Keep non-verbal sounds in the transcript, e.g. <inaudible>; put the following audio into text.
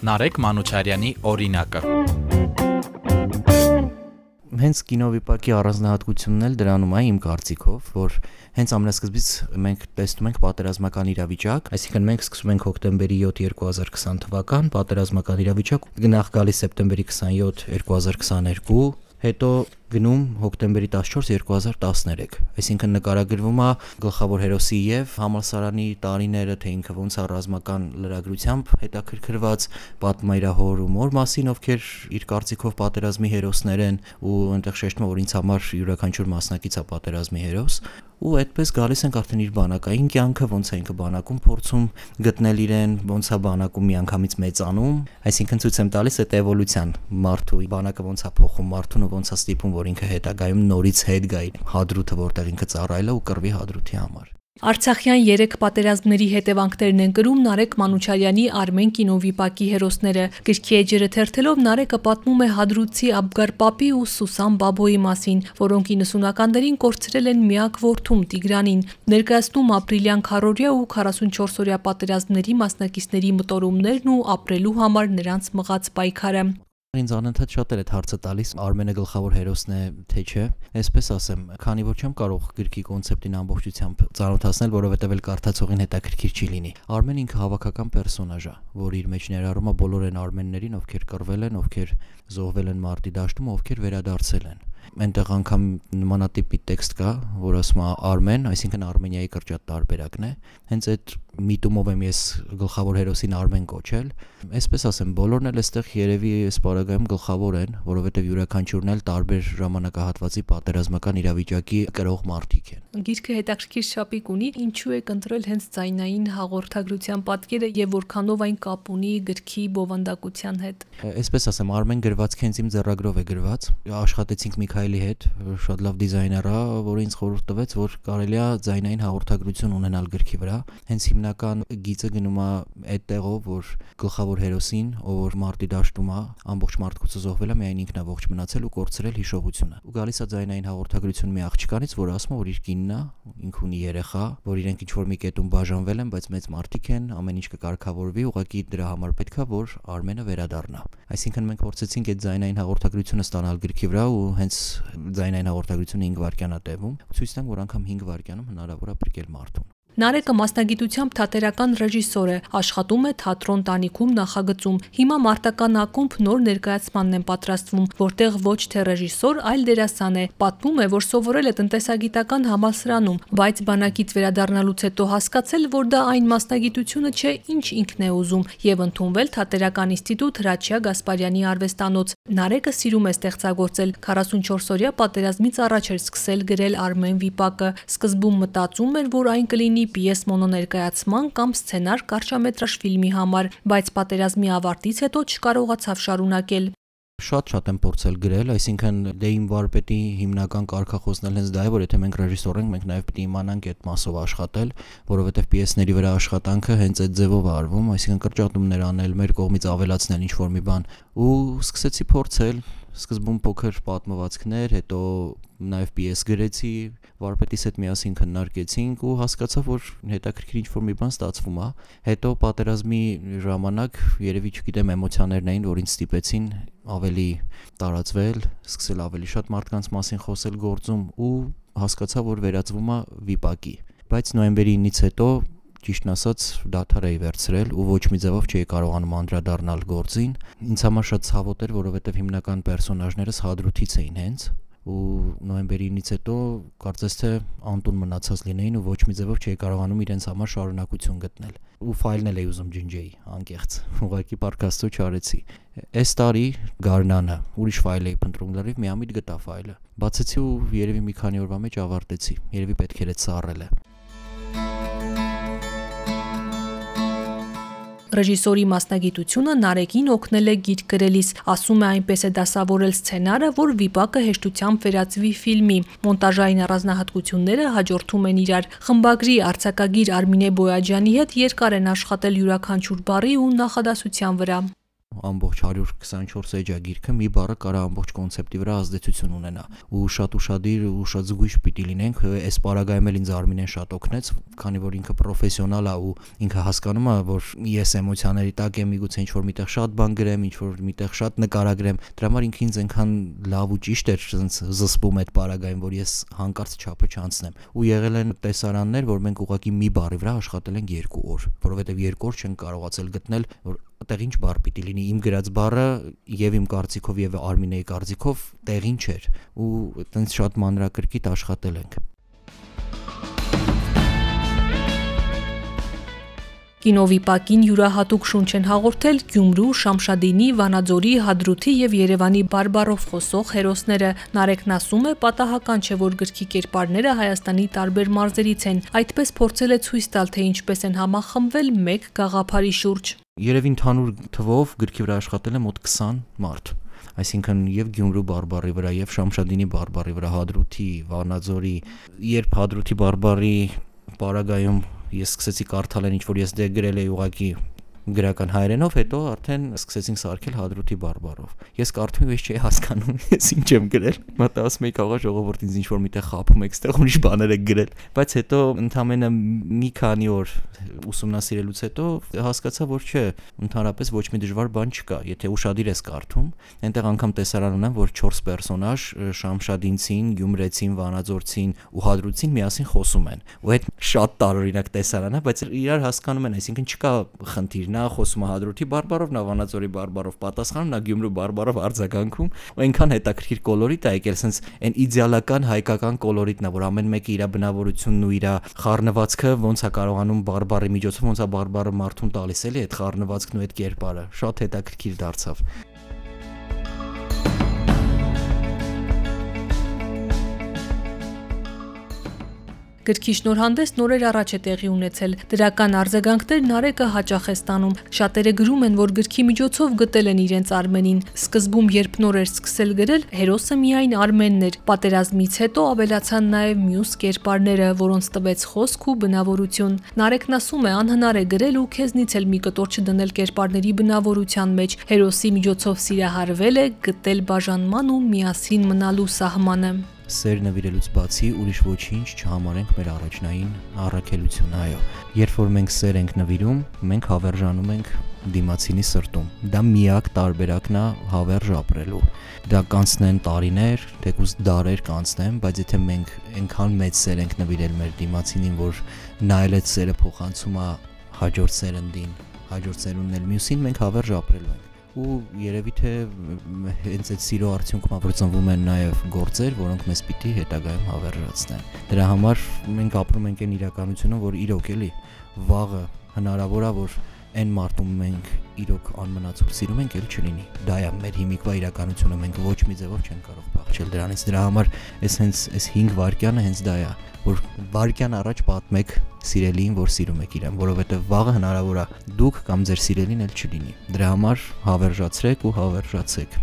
Նարեկ Մանուչարյանի օրինակը հենց կինովիպակի առանձնահատկությունն էլ դրանում է իմ կարծիքով, որ հենց ամենասկզբից մենք տեսնում ենք պատերազմական իրավիճակ, այսինքն մենք սկսում ենք հոկտեմբերի 7 2020 թվական պատերազմական իրավիճակ, գնահ գալիս սեպտեմբերի 27 2022 հետո գնում հոկտեմբերի 14 2013 այսինքն նկարագրվում է գլխավոր հերոսի եւ համալսարանի տարիները թե ինքը ոնց է ռազմական լրագրությամբ հետաքրքրված պատմա իր հոր ու մոր մասին ովքեր իր կարծիքով պատերազմի հերոսներ են ու այնտեղ շեշտում որ ինձ համար յուրաքանչյուր մասնակից է պատերազմի հերոս ու այդպես գալիս ենք արդեն իր բանակային կյանքը ոնց է ինքը բանակում փորձում գտնել իրեն ոնց է բանակում միանգամից մեծանում այսինքն ցույց եմ տալիս այդ էվոլյուցիան մարդու բանակը ոնց է փոխում մարդուն ու ոնց է ստիպում որ ինքը հետագայում նորից հետ գա հադրութը որտեղ ինքը ծառայել է ու կռվի հադրութի համար Արցախյան 3 պատերազմների հետևանքներն են գրում Նարեկ Մանուչարյանի Արմեն կինովիպակի հերոսները։ Գրքի էջերը թերթելով Նարեկը պատմում է Հադրութի Աբգար Պապի ու Սուսան Բաբոյի մասին, որոնք 90-ականներին կորցրել են միակ որդում Տիգրանին։ Ներկայացնում ապրիլյան քարորյա ու 44-օրյա պատերազմների մասնակիցների մտորումներն ու ապրելու համար նրանց մղած պայքարը։ Ինձ անընդհատ շատ էր այդ հարցը տալիս Արմենը գլխավոր հերոսն է թե չէ։ Այսպես ասեմ, քանի որ չեմ կարող գրքի կոնցեպտին ամբողջությամբ ծանոթացնել, որովհետև էլ կարդացողին հետաքրքիր չի լինի։ Արմեն ինքը հավաքական պերսոնաժ է, որ իր մեջ ներառում է բոլոր այն արմեններին, ովքեր կռվել են, ովքեր զոհվել են մարտի դաշտում, ովքեր վերադարձել են այնտեղ անգամ նմանատիպի տեքստ կա, որ ասում է Արմեն, այսինքն Արմենիայի կրճատ տարբերակն է։ Հենց այդ միտումով եմ ես գլխավոր հերոսին Արմեն կոչել։ Այսպես ասեմ, բոլորն էլ այստեղ երևի այս պարագայում գլխավոր են, որովհետև յուրաքանչյուրն էլ տարբեր ժամանակահատվածի պատերազմական իրավիճակի կրող մարդիկ են։ Գիրքը հետաքրքիր շապիկ ունի, ինչու է կընտրել հենց ձայնային հաղորդագրության պատկերը եւ որքանով այն կապ ունի գրքի բովանդակության հետ։ Այսպես ասեմ, Արմեն գրվածքը հենց իմ ձեռագրով է գրված։ Աշխատեցինք Միքայելի հետ, շատ լավ դիզայներ է, որը ինձ խորհուրդ տվեց, որ կարելի է ձայնային հաղորդագրություն ունենալ գրքի վրա։ Հենց հիմնական հիմնական գիծը գնում է այդ տեղով, որ գլխավոր հերոսին, ով մարտի դաշտում է, ամբողջ մարդկոցը զոհվել է, միայն ինքն է ողջ մնացել ու կորցրել հիշողությունը։ Ու գալիս է ձայնային հաղորդագրություն մի աղջկանից, որ ասում է, որ իր կինն է, ինք ունի երեխա, որ իրենք ինչ որ մի կետում բաժանվել են, բայց մեծ մարդիկ են, ամեն ինչ կկարգավորվի, ուղղակի դրա համար պետքա որ Արմենը վերադառնա։ Այսինքն մենք փորձեցինք այդ ձայնային հաղորդագրությունը ստանալ գրքի վրա ու հենց ձայնային հաղորդագրությունը 5 վայրկյան է տևում։ Ցույց տանք, որ անգամ 5 վայրկյանում հնարավոր է բրկել մարդուն։ Նարեկը մասնագիտությամբ թատերական ռեժիսոր է, աշխատում է թատրոն տանիքում նախագծում։ Հիմա մարտական ակումբ նոր ներկայացմանն են պատրաստվում, որտեղ ոչ թե ռեժիսոր, այլ դերասան է։ Պատմում է, որ սովորել է տնտեսագիտական համալսարանում, բայց բանակից վերադառնալուց հետո հասկացել, որ դա այն մասնագիտությունը չէ, ինչ ինքն է ուզում, եւ ընդունվել թատերական ինստիտուտ Հրաչյա Գասպարյանի արվեստանոց։ Նարեկը սիրում է ստեղծագործել 44-օրյա պատերազմից առաջ էր սկսել գրել Արմեն Վիպակը։ Սկզբում մտածում էր, որ այն կլինի լինի պիես մոնոներկայացման կամ սցենար կարճամետրաժ ֆիլմի համար, բայց պատերազմի ավարտից հետո չկարողացավ շարունակել շատ-շատ եմ փորձել գրել, այսինքն դե իմ վարպետի հիմնական կարգախոսն էլ հենց դա է, որ եթե մենք ռեժիսոր ենք, մենք նաև պիտի իմանանք այդ մասով աշխատել, որովհետև պիեսների վրա աշխատանքը հենց այդ ձևով է արվում, այսինքն կրճատումներ անել, մեր կողմից ավելացնել ինչ-որ մի բան ու սկսեցի փորձել, սկզբում փոքր պատմվածքներ, հետո նաև պիես գրեցի, վարպետիս հետ միասին քննարկեցինք ու հասկացա, որ հետաքրքիր ինչ-որ մի բան ստացվում է։ Հետո պատերազմի ժամանակ երևի չգիտեմ էմոցիաներն էին, որ ինձ ստիպեցին ավելի տարածվել, սկսել ավելի շատ մարդկանց մասին խոսել գործում ու հասկացա, որ վերածվում է վիպակի։ Բայց նոյեմբերի 9-ից հետո ճիշտն ասած դաթար էի վերցրել ու ոչ մի ձևով չէի կարողանում անդրադառնալ գործին։ Ինձ համար շատ ցավոտ էր, որովհետև հիմնական պերսոնաժներս հադրութից էին հենց ու նոյեմբերի 9-ից հետո կարծես թե անտուն մնացած լինեին ու ոչ մի ձևով չէի կարողանում իրենց համար շարունակություն գտնել ու ֆայլն էլ էի ուզում ջնջեի անկեղծ <laughs> ուղղակի պարկաստու չարեցի այս տարի գարնանը ուրիշ ֆայլ էի փնտրում լրիվ միամիտ գտա ֆայլը բացեցի ու երևի մի քանի օրվա մեջ ավարտեցի երևի պետք էր այդ սառել Ռեժիսորի մասնագիտությունը Նարեկին օգնել է գիրք գրելիս, ասում է այնպես է դասավորել սցենարը, որ վիպակը հեշտությամբ վերածվի ֆիլմի։ Մոնտաժային առանձնահատկությունները հաջորդում են իրար։ Խմբագրի արձակագիր Արմինե Բոյաջյանի հետ երկար են աշխատել յուրաքանչյուր բարի ու նախադասության վրա։ ամբողջ 124 էջա գիրքը մի բառը կարա ամբողջ կոնցեպտի վրա ազդեցություն ունենա ու շատ ուրախadir ու շատ զգույշ պիտի լինենք այս պարագայում էլ ինձ Արմինեն շատ օգնեց քանի որ ինքը պրոֆեսիոնալ է ու ինքը հասկանում է որ ես էմոցիաների տակ եմ միգուցե ինչ որ միտեղ շատ բան գրեմ ինչ որ միտեղ շատ նկարագրեմ դրա համար ինքը ինձ այնքան լավ ու ճիշտ էր զսպում այդ պարագայում որ ես հանկարծ չափը չանցնեմ ու եղել են տեսարաններ որ մենք ուղակի մի բառի վրա աշխատել ենք 2 օր որովհետև 2 օր չեն կարողացել գտնել որ այդտեղ ինչ բառ պիտի լինի իմ գրած բառը եւ իմ կարծիքով եւ Արմինեի կարծիքով տեղին չէր ու այտենց շատ մանրակրկիտ աշխատել ենք Կինովիպակին յուրահատուկ շունչ են հաղորդել Գյումրու, Շամշադինի, Վանաձորի, Հադրութի եւ Երևանի բարբարով խոսող հերոսները։ Նարեկն ասում է, պատահական չէ, որ գրքի կերպարները Հայաստանի տարբեր մարզերից են։ Այդպես փորձել է ցույց տալ, թե ինչպես են համախմբվել մեկ գաղափարի շուրջ երևի ընդհանուր թվով գրքի վրա աշխատել է մոտ 20 մարդ այսինքն եւ Գյումրու բարբարի վրա եւ Շամշադինի բարբարի վրա Հադրութի, Վանաձորի, երբ Հադրութի բարբարի պարագայում ես սկսեցի կարդալ ինչ որ ես դե գրել էի ուղակի գրական հայերենով, հետո արդեն սկսեցինք սարքել հադրութի բարբարով։ Ես կարդում ես չի հասկանում, <laughs> ես ինչ եմ գրել։ Մտա ասում եի կարող ժողովուրդ ինձ ինչ որ միտեղ խափում եք, ստեղ ուրիշ բաներ եք գրել։ Բայց հետո ընդամենը մի քանի օր ուսումնասիրելուց հետո հասկացա, որ չէ, ընդհանրապես ոչ մի դժվար բան չկա։ Եթե ուշադիր ես կարդում, այնտեղ անգամ տեսարան ունեմ, որ 4 պերսոնաժ Շամշադինցին, Գյումրեցին, Վանաձորցին ու Հադրութին միասին խոսում են։ Ու այդ շատ տարօրինակ տեսարան է, բայց իրար հասկանում են, այսինքն չկա խնդիր նա խոսում է Հադրութի բարբարով, նա Վանաձորի բարբարով պատասխանում, նա Գյումրու բարբարով արձագանքում, ու այնքան հետաքրքիր կոլորիտ է եկել, sense այն իդեալական հայկական կոլորիտն է, որ ամեն մեկը իր բնավորությունն ու իր խառնվածքը ոնց է կարողանում բարբարի միջոցով ոնց է բարբարը մարդուն տալիս էլի այդ խառնվածքն ու այդ կերպարը։ Շատ հետաքրքիր դարձավ։ Գրքի շնորհանդես նորեր առաջ է տեղի ունեցել։ Դրական արձագանքներ Նարեկը հաճախ է ստանում։ Շատերը գրում են, որ գրքի միջոցով գտել են իրենց Արմենին։ Սկզբում, երբ նոր էր սկսել գրել, հերոսը միայն Արմենն էր։ Պատերազմից հետո ավելացան նաև մյուս կերպարները, որոնց տվեց խոսք ու բնավորություն։ Նարեկն ասում է, անհնար է գրել ու քեզնից էլ մի կտոր չդնել կերպարների բնավորության մեջ։ Հերոսի միջոցով սիրահարվել է, գտել բաժանման ու միասին մնալու սահմանը սեր նվիրելուց բացի ուրիշ ոչինչ չհամարենք մեր առաջնային առաքելությունը, այո։ Երբ որ մենք սեր ենք նվիրում, մենք հավերժանում ենք դիմացինի սրտում։ Դա միակ տարբերակն է հավերժ ապրելու։ Դա կանցնեն տարիներ, թեկուզ դարեր կանցնեն, բայց եթե մենք այնքան մեծ սեր ենք նվիրել մեր դիմացինին, որ նա էլ այդ սերը փոխանցում է հաջորդ սերնդին, հաջորդ սերունդն էլ մյուսին, մենք հավերժ ապրելու ենք ու երևի թե հենց այդ սիրո արդյունքում ապրի ծնվում են նաև գործեր, որոնք մեզ պիտի հետագայում հավերժացնեն։ Դրա համար մենք ապրում ենք այն իրականությունը, որ իրոք էլի վաղը հնարավոր է որ այն մարդում մենք իրոք անմնացող սիրում ենք, էլ չլինի։ Դա է մեր հիմիկվա իրականությունը, մենք ոչ մի ձևով չենք կարող փախչել դրանից։ Դրա համար այս հենց այս 5 վայրկյանը հենց դա է, որ վայրկյան առաջ պատմեք սիրելիին, որ սիրում եք իրեն, որովհետև վաղը հնարավոր է դուք կամ ձեր սիրելին էլ չլինի։ Դրա համար հավերժացրեք ու հավերժացեք։